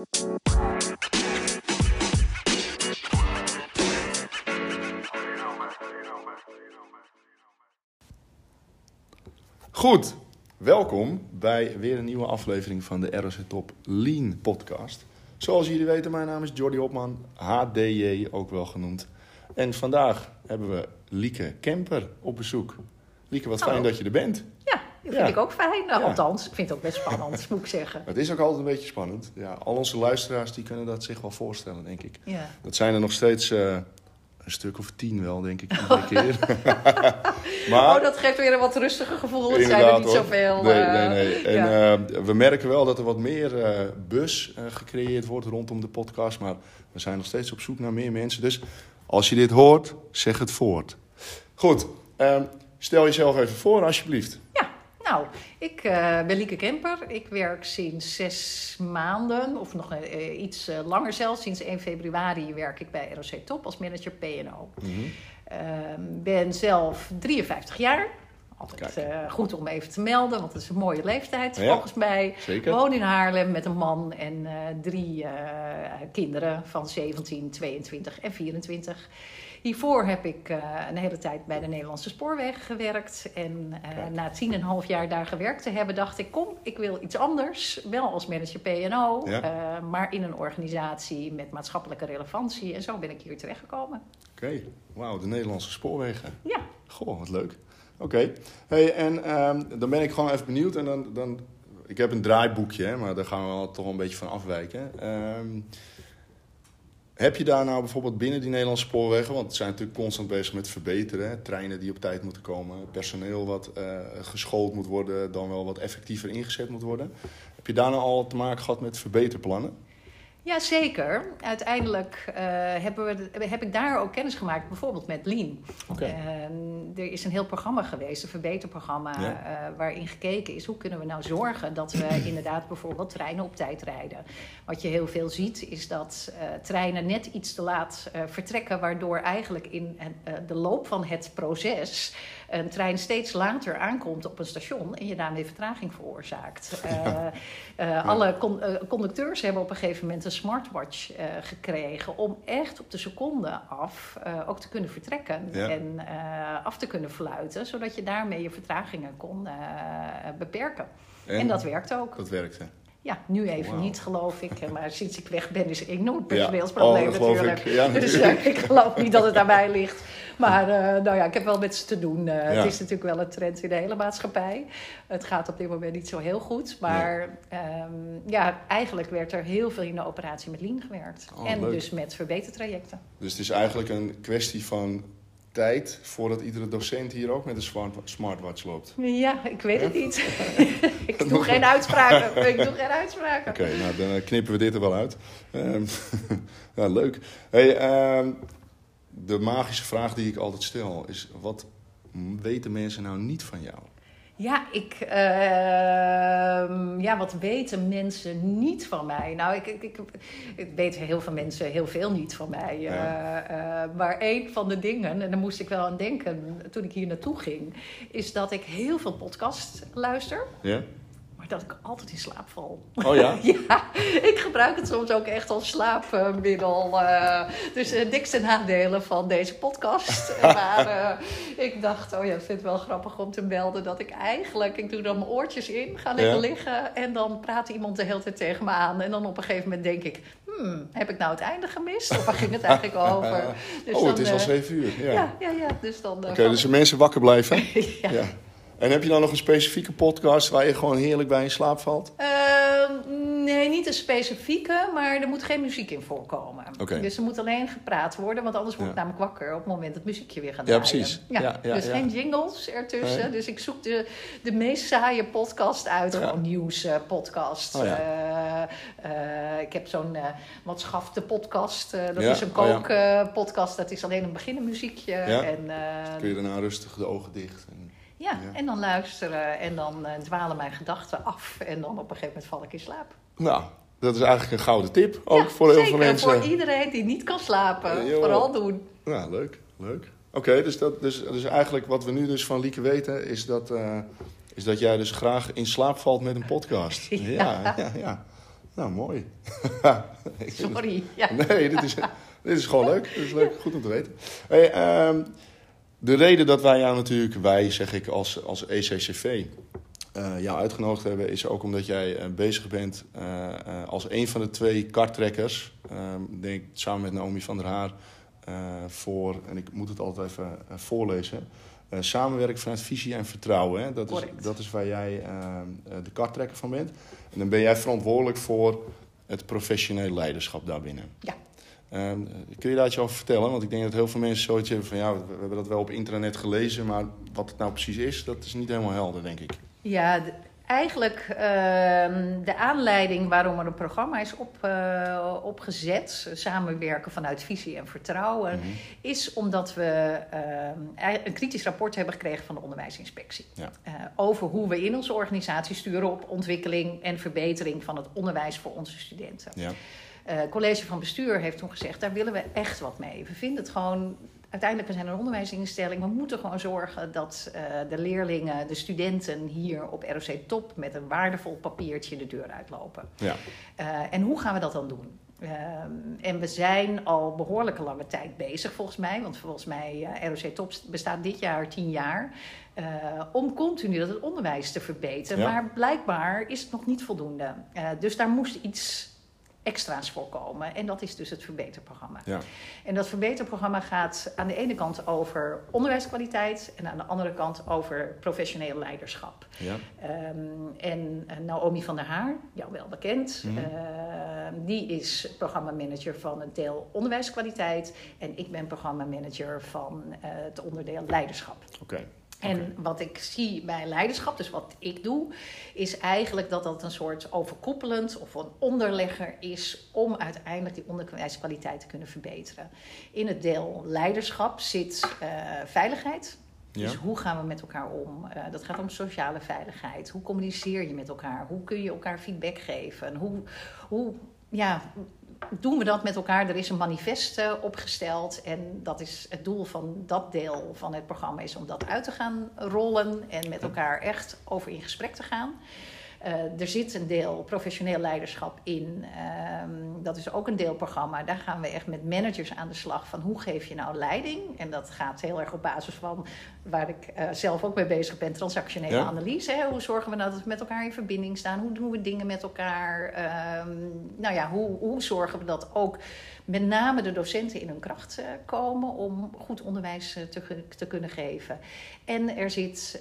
Goed, welkom bij weer een nieuwe aflevering van de ROC Top Lean podcast. Zoals jullie weten, mijn naam is Jordi Hopman, HDJ ook wel genoemd. En vandaag hebben we Lieke Kemper op bezoek. Lieke, wat fijn Hallo. dat je er bent. Dat vind ik ook fijn. Nou. Althans, ik vind het ook best spannend, moet ik zeggen. Het is ook altijd een beetje spannend. Ja, al onze luisteraars die kunnen dat zich wel voorstellen, denk ik. Dat zijn er nog steeds eh, een stuk of tien wel, denk ik, iedere keer. maar, Oh, dat geeft weer een wat rustiger gevoel. Het zijn er niet zoveel. Nee, eh, nee, nee. En ja. eh, we merken wel dat er wat meer bus gecreëerd wordt rondom de podcast. Maar we zijn nog steeds op zoek naar meer mensen. Dus als je dit hoort, zeg het voort. Goed, ehm, stel jezelf even voor alsjeblieft. Nou, ik eh, ben Lieke Kemper. Ik werk sinds zes maanden, of nog eh, iets eh, langer zelfs. Sinds 1 februari werk ik bij ROC Top als manager P&O. Ehm, ben zelf 53 jaar. Altijd eh, goed om even te melden, want het is een mooie leeftijd Ja. volgens mij. Zeker. Woon in Haarlem met een man en eh, drie eh, kinderen van 17, 22 en 24. Hiervoor heb ik een hele tijd bij de Nederlandse Spoorwegen gewerkt. En na tien en een half jaar daar gewerkt te hebben, dacht ik: kom, ik wil iets anders. Wel als manager PO, Ja. maar in een organisatie met maatschappelijke relevantie. En zo ben ik hier terechtgekomen. Oké, wauw, de Nederlandse spoorwegen. Ja, Goh, wat leuk. Oké, hey, en ehm, dan ben ik gewoon even benieuwd. En dan, dan, ik heb een draaiboekje, hè, maar daar gaan we wel toch een beetje van afwijken. Ehm, heb je daar nou bijvoorbeeld binnen die Nederlandse spoorwegen, want ze zijn natuurlijk constant bezig met verbeteren, hè, treinen die op tijd moeten komen, personeel wat eh, geschoold moet worden, dan wel wat effectiever ingezet moet worden. Heb je daar nou al te maken gehad met verbeterplannen? Ja, zeker. Uiteindelijk eh, hebben we, heb ik daar ook kennis gemaakt, bijvoorbeeld met Lean. Oké. En er is een heel programma geweest, een verbeterprogramma, Ja. eh, waarin gekeken is hoe kunnen we nou zorgen dat we inderdaad bijvoorbeeld treinen op tijd rijden. Wat je heel veel ziet is dat eh, treinen net iets te laat vertrekken, waardoor eigenlijk in de loop van het proces een trein steeds later aankomt op een station en je daarmee vertraging veroorzaakt. Eh, eh, Alle con- eh, conducteurs hebben op een gegeven moment een smartwatch gekregen om echt op de seconde af ook te kunnen vertrekken Ja. en af te kunnen fluiten, zodat je daarmee je vertragingen kon beperken. En, dat werkt ook. Dat werkte. Ja, nu even niet, geloof ik. Maar sinds ik weg ben is enorm Ja. personeelsprobleem Oh, dat geloof natuurlijk. ik. Ja, dus eh, ik geloof niet dat het aan mij ligt. Maar eh, nou ja, ik heb wel met ze te doen. Eh, Ja. Het is natuurlijk wel een trend in de hele maatschappij. Het gaat op dit moment niet zo heel goed. Maar ehm, ja, eigenlijk werd er heel veel in de operatie met Lean gewerkt. Oh, en leuk. dus met verbetertrajecten. Dus het is eigenlijk een kwestie van tijd voordat iedere docent hier ook met een smart, smartwatch loopt. Ja, ik weet het niet. ik doe geen uitspraken. Ik doe geen uitspraken. Oké, nou dan eh, knippen we dit er wel uit. Ehm, ja, leuk. Hey, ehm, de magische vraag die ik altijd stel is: wat weten mensen nou niet van jou? Ja, ik, ehm, ja, wat weten mensen niet van mij? Nou, ik, ik, ik, ik weet heel veel mensen heel veel niet van mij. Ja. Eh, eh, maar een van de dingen, en daar moest ik wel aan denken toen ik hier naartoe ging, is dat ik heel veel podcast luister. Ja? Maar dat ik altijd in slaap val. Oh ja? Ja, ik gebruik het soms ook echt als slaapmiddel. eh, dus niks ten nadelen van deze podcast. maar ik dacht, oh ja, ik vind het wel grappig om te melden dat ik eigenlijk... Ik doe dan mijn oortjes in, ga Ja. liggen... en dan praat iemand de hele tijd tegen me aan. En dan op een gegeven moment denk ik... Hmm, heb ik nou het einde gemist? Of waar ging het eigenlijk over? Dus oh, het is al eh, zeven uur. Ja. Ja, ja, ja. Dus dan... eh, Oké, dus de mensen wakker blijven. ja. ja. En heb je dan nog een specifieke podcast waar je gewoon heerlijk bij in slaap valt? Ehm, nee, niet een specifieke, maar er moet geen muziek in voorkomen. Dus er moet alleen gepraat worden, want anders word ik Ja. namelijk wakker op het moment dat het muziekje weer gaat Ja, draaien. precies. Ja, ja, dus ja. geen jingles ertussen. Nee. Dus ik zoek de, de meest saaie podcast uit. Ja. Gewoon nieuwspodcast. Oh ja. ik heb zo'n eh Wat schaft de podcast. eh, dat Ja, is een oh ja. kookpodcast. dat is alleen een beginnenmuziekje. Ja. En, eh, Kun je daarna rustig de ogen dicht? En... ja, Ja. en dan luisteren en dan eh, dwalen mijn gedachten af. En dan op een gegeven moment val ik in slaap. Nou, dat is eigenlijk een gouden tip. Ook Ja, voor heel zeker, veel mensen. Voor iedereen die niet kan slapen. Vooral doen. Nou, leuk, leuk. Oké, dus, dat, dus, dus eigenlijk wat we nu dus van Lieke weten... is dat, eh, is dat jij dus graag in slaap valt met een podcast. Ja. ja, ja. ja. Nou, mooi. Sorry. Ja. Nee, dit is, dit is gewoon leuk. Dit is leuk. Goed om te weten. Hey, ehm, de reden dat wij jou natuurlijk, wij zeg ik als, als ECCV, uh, jou uitgenodigd hebben, is ook omdat jij uh, bezig bent uh, als een van de twee karttrekkers, ehm, denk samen met Naomi van der Haar, voor, en ik moet het altijd even voorlezen, samenwerken vanuit visie en vertrouwen. Hè? Dat, is, dat is waar jij ehm, de karttrekker van bent. En dan ben jij verantwoordelijk voor het professionele leiderschap daarbinnen. Ja. Um, kun je daar iets over vertellen? Want ik denk dat heel veel mensen zoiets hebben van ja, we hebben dat wel op internet gelezen, maar wat het nou precies is, dat is niet helemaal helder, denk ik. Ja, eigenlijk uh, de aanleiding waarom er een programma is op, uh, opgezet, samenwerken vanuit visie en vertrouwen, mm -hmm. is omdat we uh, een kritisch rapport hebben gekregen van de onderwijsinspectie. Ja. Eh, over hoe we in onze organisatie sturen op ontwikkeling en verbetering van het onderwijs voor onze studenten. Ja. Het college van bestuur heeft toen gezegd, daar willen we echt wat mee. We vinden het gewoon uiteindelijk, we zijn een onderwijsinstelling. We moeten gewoon zorgen dat uh, de leerlingen, de studenten hier op ROC Top met een waardevol papiertje de deur uitlopen. Ja. Uh, en hoe gaan we dat dan doen? Uh, en we zijn al behoorlijke lange tijd bezig, volgens mij. Want volgens mij, ROC Top bestaat dit jaar tien jaar. om continu dat het onderwijs te verbeteren. Ja. Maar blijkbaar is het nog niet voldoende. dus daar moest iets extra's voorkomen. En dat is dus het verbeterprogramma. Ja. En dat verbeterprogramma gaat aan de ene kant over onderwijskwaliteit en aan de andere kant over professioneel leiderschap. Ja. Um, en Naomi van der Haar, jou wel bekend, mm -hmm. uh, die is programmamanager van het deel onderwijskwaliteit. En ik ben programmamanager van uh, het onderdeel leiderschap. Oké. En wat ik zie bij leiderschap, dus wat ik doe, is eigenlijk dat dat een soort overkoepelend of een onderlegger is om uiteindelijk die onderwijskwaliteit te kunnen verbeteren. In het deel leiderschap zit uh, veiligheid. Dus hoe gaan we met elkaar om? Uh, dat gaat om sociale veiligheid. Hoe communiceer je met elkaar? Hoe kun je elkaar feedback geven? Hoe, hoe ja, doen we dat met elkaar. Er is een manifest uh, opgesteld. En dat is het doel van dat deel van het programma is om dat uit te gaan rollen. En met elkaar echt over in gesprek te gaan. Uh, er zit een deel professioneel leiderschap in. Um, dat is ook een deelprogramma. Daar gaan we echt met managers aan de slag van hoe geef je nou leiding. En dat gaat heel erg op basis van waar ik uh, zelf ook mee bezig ben, transactionele ja. analyse. Hè? Hoe zorgen we nou dat we met elkaar in verbinding staan? Hoe doen we dingen met elkaar? Um, nou ja, hoe, hoe zorgen we dat ook met name de docenten in hun kracht uh, komen om goed onderwijs te, te kunnen geven. En er zit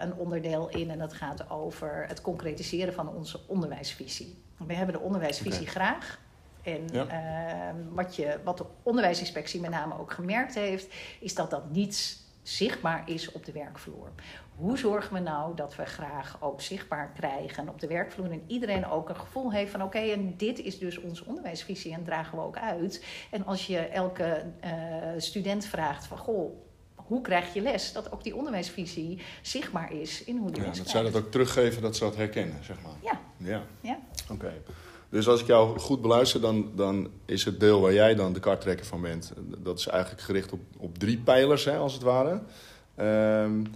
een onderdeel in en dat gaat over het concretiseren van onze onderwijsvisie. We hebben de onderwijsvisie okay. graag. En ja. uh, wat, je, wat de onderwijsinspectie met name ook gemerkt heeft, is dat dat niet zichtbaar is op de werkvloer. Hoe zorgen we nou dat we graag ook zichtbaar krijgen op de werkvloer en iedereen ook een gevoel heeft van oké, okay, en dit is dus onze onderwijsvisie en dragen we ook uit. En als je elke uh, student vraagt van goh, hoe krijg je les? Dat ook die onderwijsvisie zichtbaar is in hoe die ja, les Dat zij dat ook teruggeven, dat ze dat herkennen, zeg maar. Ja. Ja. ja. Oké. Okay. Dus als ik jou goed beluister, dan, dan is het deel waar jij dan de karttrekker van bent... dat is eigenlijk gericht op, op drie pijlers, hè, als het ware. Um,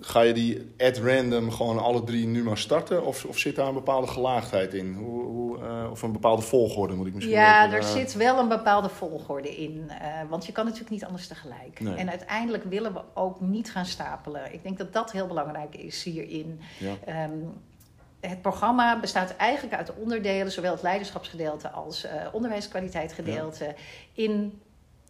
Ga je die at random gewoon alle drie nu maar starten? Of, of zit daar een bepaalde gelaagdheid in? Hoe, hoe, uh, of een bepaalde volgorde moet ik misschien Ja, even, er uh... zit wel een bepaalde volgorde in. Uh, want je kan natuurlijk niet anders tegelijk. Nee. En uiteindelijk willen we ook niet gaan stapelen. Ik denk dat dat heel belangrijk is hierin. Ja. Um, het programma bestaat eigenlijk uit onderdelen, zowel het leiderschapsgedeelte als onderwijskwaliteitgedeelte, ja. in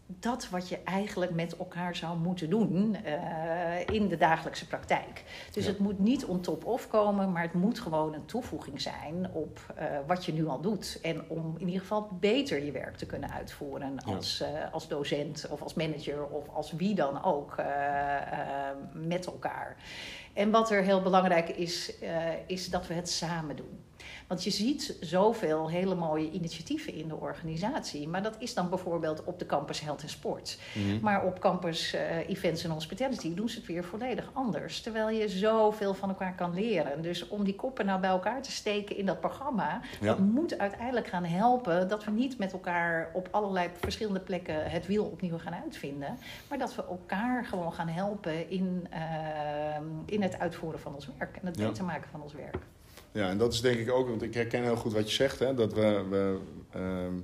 dat wat je eigenlijk met elkaar zou moeten doen uh, in de dagelijkse praktijk. Dus ja. het moet niet on top of komen, maar het moet gewoon een toevoeging zijn op uh, wat je nu al doet. En om in ieder geval beter je werk te kunnen uitvoeren als, ja. uh, als docent of als manager of als wie dan ook met elkaar. En wat er heel belangrijk is, is dat we het samen doen. Want je ziet zoveel hele mooie initiatieven in de organisatie. Maar dat is dan bijvoorbeeld op de campus Health en Sport. Mm-hmm. Maar op campus uh, Events en Hospitality doen ze het weer volledig anders. Terwijl je zoveel van elkaar kan leren. Dus om die koppen nou bij elkaar te steken in dat programma... Ja. dat moet uiteindelijk gaan helpen dat we niet met elkaar op allerlei verschillende plekken... het wiel opnieuw gaan uitvinden. Maar dat we elkaar gewoon gaan helpen in, uh, in het uitvoeren van ons werk. En het beter ja. maken van ons werk. Ja, en dat is denk ik ook, want ik herken heel goed wat je zegt, hè, dat we, we ehm,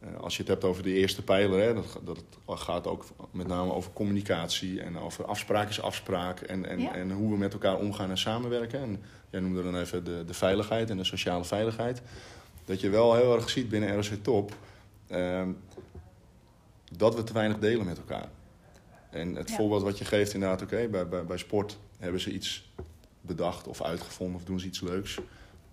eh, als je het hebt over de eerste pijler, hè, dat, dat het gaat ook met name over communicatie en over afspraak is afspraak en, en, Ja. en hoe we met elkaar omgaan en samenwerken. En jij noemde dan even de, de veiligheid en de sociale veiligheid. Dat je wel heel erg ziet binnen ROC Top ehm, dat we te weinig delen met elkaar. En het Ja. voorbeeld wat je geeft inderdaad, oké, bij, bij, bij sport hebben ze iets bedacht of uitgevonden of doen ze iets leuks.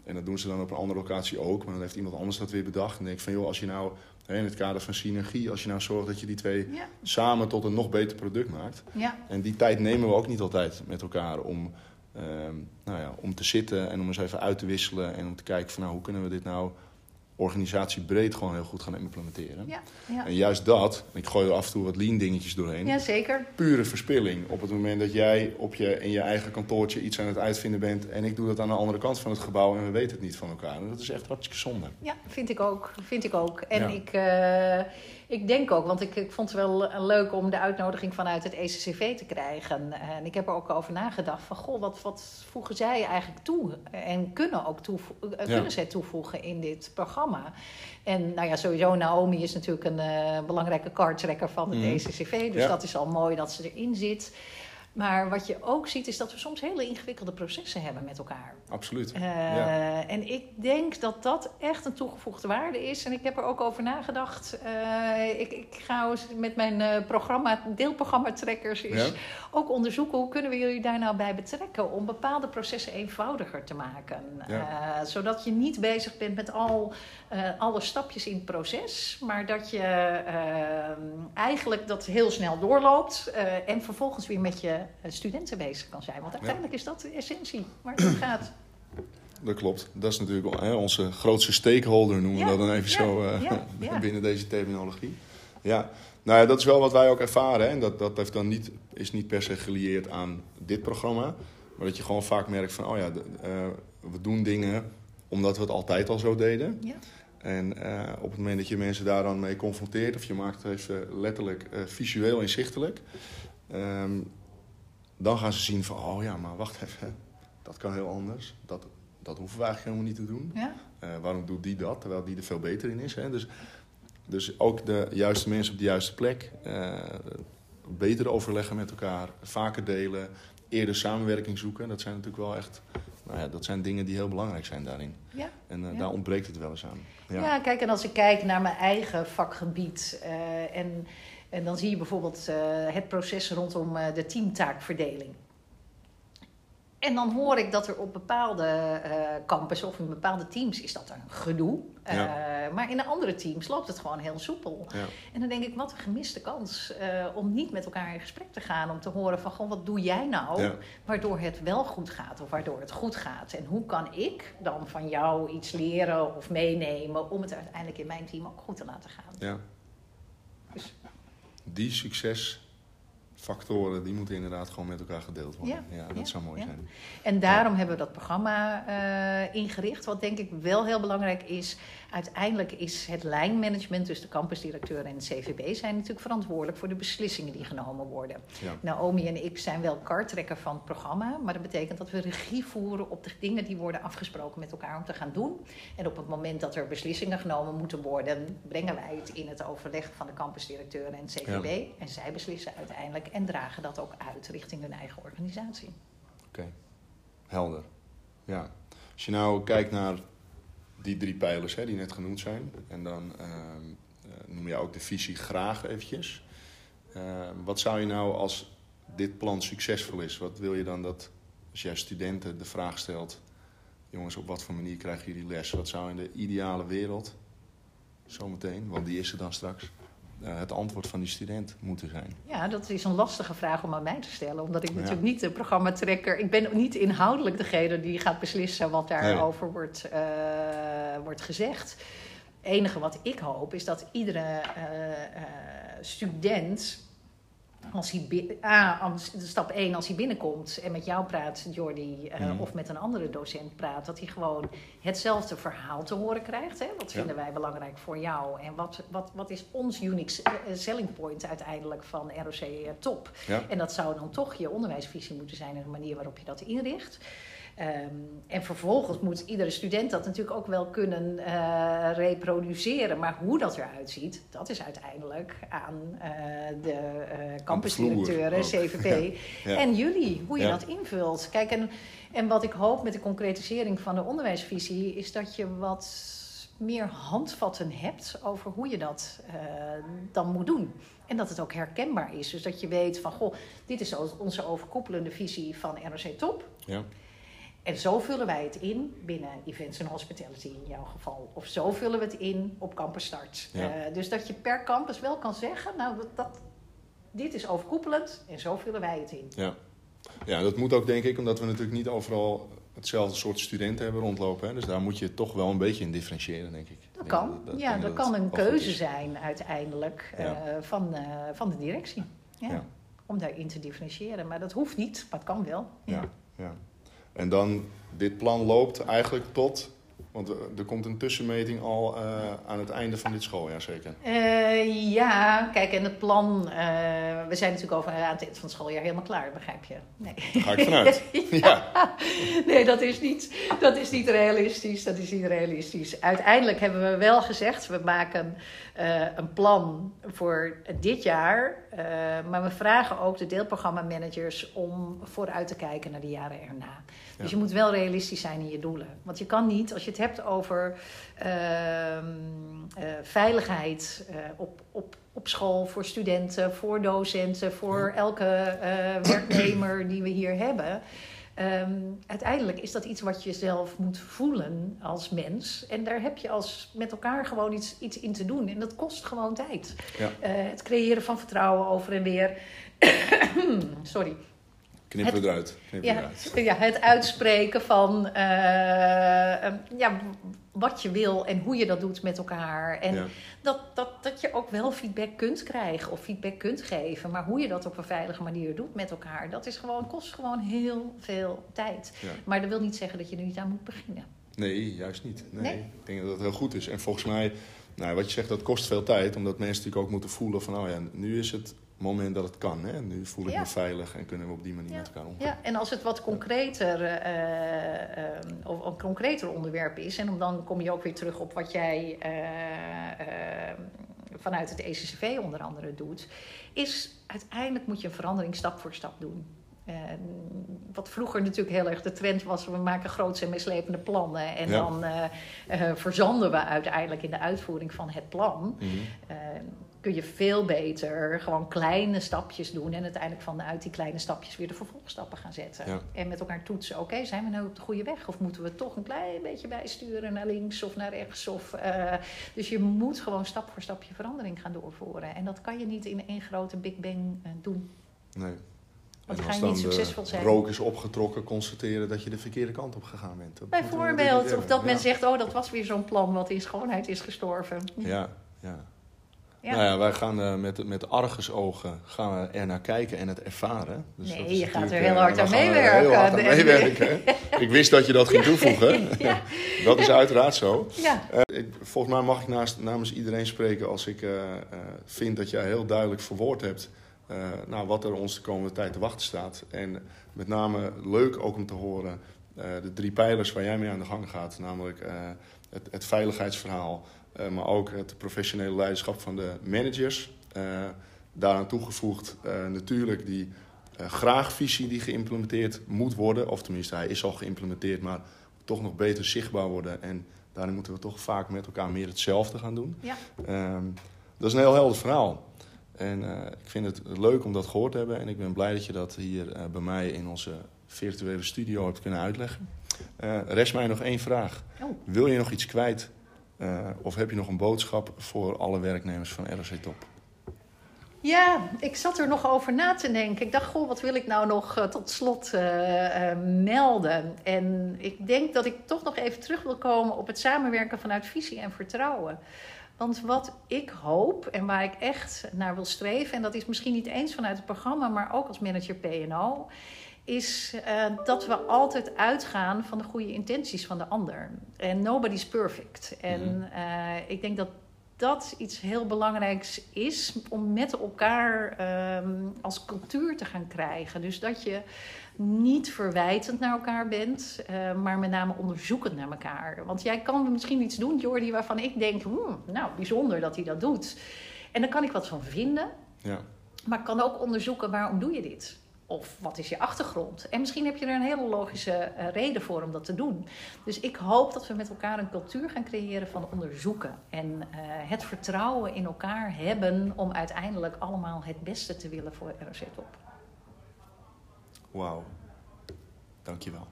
En dat doen ze dan op een andere locatie ook, maar dan heeft iemand anders dat weer bedacht. En denk ik van, joh, als je nou in het kader van synergie, als je nou zorgt dat je die twee Ja, samen tot een nog beter product maakt. ja, En die tijd nemen we ook niet altijd met elkaar om, ehm, nou ja, om te zitten en om eens even uit te wisselen. En om te kijken van, nou, hoe kunnen we dit nou organisatiebreed gewoon heel goed gaan implementeren. ja, ja. En juist dat, ik gooi er af en toe wat lean dingetjes doorheen ja zeker. pure verspilling. Op het moment dat jij op je, in je eigen kantoortje iets aan het uitvinden bent... en ik doe dat aan de andere kant van het gebouw en we weten het niet van elkaar. En dat is echt hartstikke zonde. Ja, vind ik ook. Vind ik ook. En Ja. ik, eh, ik denk ook, want ik, ik vond het wel leuk om de uitnodiging vanuit het ECCV te krijgen. En ik heb er ook over nagedacht van, goh, wat, wat voegen zij eigenlijk toe? En kunnen ook toevo- eh, Ja. kunnen zij toevoegen in dit programma? En nou ja, sowieso Naomi is natuurlijk een eh, belangrijke cardtrekker van het Mhm. ECCV. Dus Ja. dat is al mooi dat ze erin zit. Maar wat je ook ziet is dat we soms hele ingewikkelde processen hebben met elkaar. Absoluut. Eh, Ja. En ik denk dat dat echt een toegevoegde waarde is. En ik heb er ook over nagedacht. Eh, ik, ik ga eens met mijn eh, programma, deelprogrammatrekkers is Ja. ook onderzoeken hoe kunnen we jullie daar nou bij betrekken om bepaalde processen eenvoudiger te maken. Ja. Zodat je niet bezig bent met al alle stapjes in het proces, maar dat je eh, eigenlijk dat heel snel doorloopt en vervolgens weer met je studenten bezig kan zijn. Want uiteindelijk is dat de essentie waar het om gaat. Dat klopt. Dat is natuurlijk hè, onze grootste stakeholder, noemen we Ja, dat dan even ja, zo eh, binnen deze terminologie. Ja, nou ja, dat is wel wat wij ook ervaren. Hè. En dat, dat heeft dan niet, is niet per se gelieerd aan dit programma. Maar dat je gewoon vaak merkt van, oh ja, de- eh, we doen dingen omdat we het altijd al zo deden. Ja. En eh, op het moment dat je mensen daar dan mee confronteert, of je maakt het even letterlijk eh, visueel inzichtelijk, ehm, dan gaan ze zien van, oh ja, maar wacht even, dat kan heel anders. Dat, dat hoeven we eigenlijk helemaal niet te doen. Ja, Eh, waarom doet die dat, terwijl die er veel beter in is? Hè? Dus, dus ook de juiste mensen op de juiste plek, eh, beter overleggen met elkaar, vaker delen, eerder samenwerking zoeken. Dat zijn natuurlijk wel echt, nou ja, dat zijn dingen die heel belangrijk zijn daarin. ja. En eh, Ja. daar ontbreekt het wel eens aan. Ja. kijk, en als ik kijk naar mijn eigen vakgebied en, en dan zie je bijvoorbeeld eh, het proces rondom eh, de teamtaakverdeling. En dan hoor ik dat er op bepaalde eh campus of in bepaalde teams is dat een gedoe. Eh, maar in de andere teams loopt het gewoon heel soepel. Ja. En dan denk ik, wat een gemiste kans om niet met elkaar in gesprek te gaan. Om te horen van, goh, wat doe jij nou Ja. waardoor het wel goed gaat of waardoor het goed gaat? En hoe kan ik dan van jou iets leren of meenemen om het uiteindelijk in mijn team ook goed te laten gaan? Die succesfactoren, die moeten inderdaad gewoon met elkaar gedeeld worden. Ja, Ja, dat ja, zou mooi ja. zijn. En daarom hebben we dat programma eh, ingericht. Wat denk ik wel heel belangrijk is. Uiteindelijk is het lijnmanagement, dus de campusdirecteur en het CVB, zijn natuurlijk verantwoordelijk voor de beslissingen die genomen worden. Ja. Naomi en ik zijn wel kartrekker van het programma, maar dat betekent dat we regie voeren op de dingen die worden afgesproken met elkaar om te gaan doen. En op het moment dat er beslissingen genomen moeten worden, brengen wij het in het overleg van de campusdirecteur en het CVB. En zij beslissen uiteindelijk en dragen dat ook uit richting hun eigen organisatie. Oké, helder. Ja. Als je nou kijkt naar die drie pijlers hè, die net genoemd zijn, en dan ehm, eh, noem je ook de visie graag eventjes. Ehm, wat zou je nou als dit plan succesvol is, wat wil je dan dat als jij studenten de vraag stelt, jongens, op wat voor manier krijgen jullie les? Wat zou in de ideale wereld, zometeen, want die is er dan straks, het antwoord van die student moeten zijn? Ja, dat is een lastige vraag om aan mij te stellen. Omdat ik Ja. natuurlijk niet de programmatrekker... Ik ben niet inhoudelijk degene die gaat beslissen wat daarover wordt, eh, wordt gezegd. Het enige wat ik hoop is dat iedere eh, eh, student... Als hij ah, stap 1, als hij binnenkomt en met jou praat, Jordi, eh, Mhm. of met een andere docent praat, dat hij gewoon hetzelfde verhaal te horen krijgt. Hè? Wat Ja. vinden wij belangrijk voor jou? En wat, wat, wat is ons unique eh, selling point uiteindelijk van ROC eh, Top? Ja? En dat zou dan toch je onderwijsvisie moeten zijn en de manier waarop je dat inricht. Ehm, en vervolgens moet iedere student dat natuurlijk ook wel kunnen uh, reproduceren. Maar hoe dat eruit ziet, dat is uiteindelijk aan uh, de uh, campusdirecteuren, CVP en jullie, hoe je dat invult. Kijk, en, en wat ik hoop met de concretisering van de onderwijsvisie, is dat je wat meer handvatten hebt over hoe je dat dan moet doen. En dat het ook herkenbaar is. Dus dat je weet van, goh, dit is onze overkoepelende visie van ROC Top. Ja. En zo vullen wij het in binnen events en hospitality in jouw geval. Of zo vullen we het in op Campus Start. Eh, dus dat je per campus wel kan zeggen, nou, dat, dat, dit is overkoepelend en zo vullen wij het in. Ja. ja, dat moet ook denk ik, omdat we natuurlijk niet overal hetzelfde soort studenten hebben rondlopen. Hè? Dus daar moet je toch wel een beetje in differentiëren, denk ik. Dat kan. ja, dat, kan een keuze zijn uiteindelijk uh, van, uh, van de directie. Ja. ja. Om daarin te differentiëren. Maar dat hoeft niet, maar het kan wel. ja. ja. En dan, dit plan loopt eigenlijk tot want er komt een tussenmeting al uh, aan het einde van dit schooljaar, zeker? Uh, ja, kijk, en het plan... Uh, we zijn natuurlijk over aan het eind van het schooljaar helemaal klaar, begrijp je? Nee. Daar ga ik vanuit. ja. Nee, dat is, niet, dat is niet realistisch. Dat is niet realistisch. Uiteindelijk hebben we wel gezegd... we maken een plan voor dit jaar. maar we vragen ook de deelprogrammamanagers... om vooruit te kijken naar de jaren erna. Dus je moet wel realistisch zijn in je doelen. Want je kan niet, als je het hebt over ehm, eh, veiligheid uh, op, op, op school voor studenten, voor docenten, voor elke uh, werknemer die we hier hebben. Um, uiteindelijk is dat iets wat je zelf moet voelen als mens. En daar heb je als met elkaar gewoon iets, iets in te doen. En dat kost gewoon tijd. Ja. het creëren van vertrouwen over en weer. Sorry. Knippen we eruit. ja, eruit. ja, het uitspreken van uh, ja, wat je wil en hoe je dat doet met elkaar. En dat, dat, dat je ook wel feedback kunt krijgen of feedback kunt geven. Maar hoe je dat op een veilige manier doet met elkaar, dat is gewoon, kost gewoon heel veel tijd. Maar dat wil niet zeggen dat je er niet aan moet beginnen. Nee, juist niet. Nee. Ik denk dat dat heel goed is. En volgens mij, nou, wat je zegt, dat kost veel tijd. Omdat mensen natuurlijk ook moeten voelen van, oh ja, nu is het moment dat het kan. Hè? Nu voel ik me veilig en kunnen we op die manier met elkaar omgaan. Ja, en als het wat concreter, uh, of een concreter onderwerp is, en dan kom je ook weer terug op wat jij uh, vanuit het ECCV onder andere doet, is uiteindelijk moet je een verandering stap voor stap doen. wat vroeger natuurlijk heel erg de trend was, we maken grootse en mislepende plannen. En dan verzanden we uiteindelijk in de uitvoering van het plan. Mm kun je veel beter gewoon kleine stapjes doen. En uiteindelijk vanuit die kleine stapjes weer de vervolgstappen gaan zetten. En met elkaar toetsen. Oké, zijn we nou op de goede weg? Of moeten we toch een klein beetje bijsturen naar links of naar rechts? Of, uh, dus je moet gewoon stap voor stap je verandering gaan doorvoeren. En dat kan je niet in één grote Big Bang uh, doen. Nee. Want dan ga je niet succesvol zijn. rook is opgetrokken, constateren dat je de verkeerde kant op gegaan bent. Bijvoorbeeld, of dat men zegt, oh dat was weer zo'n plan wat in schoonheid is gestorven. Ja, ja. Ja. Nou ja, wij gaan uh, met, met argusogen gaan we er naar kijken en het ervaren. Dus nee, je gaat er heel hard aan meewerken. Heel hard aan meewerken. ik wist dat je dat ging toevoegen. Ja. dat is uiteraard zo. Ja. Uh, ik, volgens mij mag ik naast, namens iedereen spreken als ik uh, vind dat jij heel duidelijk verwoord hebt... nou, wat er ons de komende tijd te wachten staat. En met name leuk ook om te horen de drie pijlers waar jij mee aan de gang gaat. Namelijk het, het veiligheidsverhaal... Eh, maar ook het professionele leiderschap van de managers. Uh, daaraan toegevoegd uh, natuurlijk die graagvisie die geïmplementeerd moet worden. Of tenminste, hij is al geïmplementeerd, maar toch nog beter zichtbaar worden. En daarin moeten we toch vaak met elkaar meer hetzelfde gaan doen. Ja. Ehm, dat is een heel helder verhaal. En ik vind het leuk om dat gehoord te hebben. En ik ben blij dat je dat hier bij mij in onze virtuele studio hebt kunnen uitleggen. rest mij nog één vraag. Oh. Wil je nog iets kwijt uh, of heb je nog een boodschap voor alle werknemers van ROC Top? Ja, ik zat er nog over na te denken. Ik dacht, goh, wat wil ik nou nog uh, tot slot uh, melden? En ik denk dat ik toch nog even terug wil komen op het samenwerken vanuit visie en vertrouwen. Want wat ik hoop en waar ik echt naar wil streven, en dat is misschien niet eens vanuit het programma, maar ook als manager PNO, is uh, dat we altijd uitgaan van de goede intenties van de ander. En nobody's perfect. En uh, ik denk dat dat iets heel belangrijks is om met elkaar ehm, als cultuur te gaan krijgen. Dus dat je niet verwijtend naar elkaar bent, uh, maar met name onderzoekend naar elkaar. Want jij kan misschien iets doen, Jordi, waarvan ik denk, hmm, nou, bijzonder dat hij dat doet. En daar kan ik wat van vinden. Ja. Maar ik kan ook onderzoeken, waarom doe je dit? Of wat is je achtergrond? En misschien heb je er een hele logische eh, reden voor om dat te doen. Dus ik hoop dat we met elkaar een cultuur gaan creëren van onderzoeken. En eh, het vertrouwen in elkaar hebben om uiteindelijk allemaal het beste te willen voor RZ Top. Wauw, dankjewel.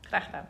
Graag gedaan.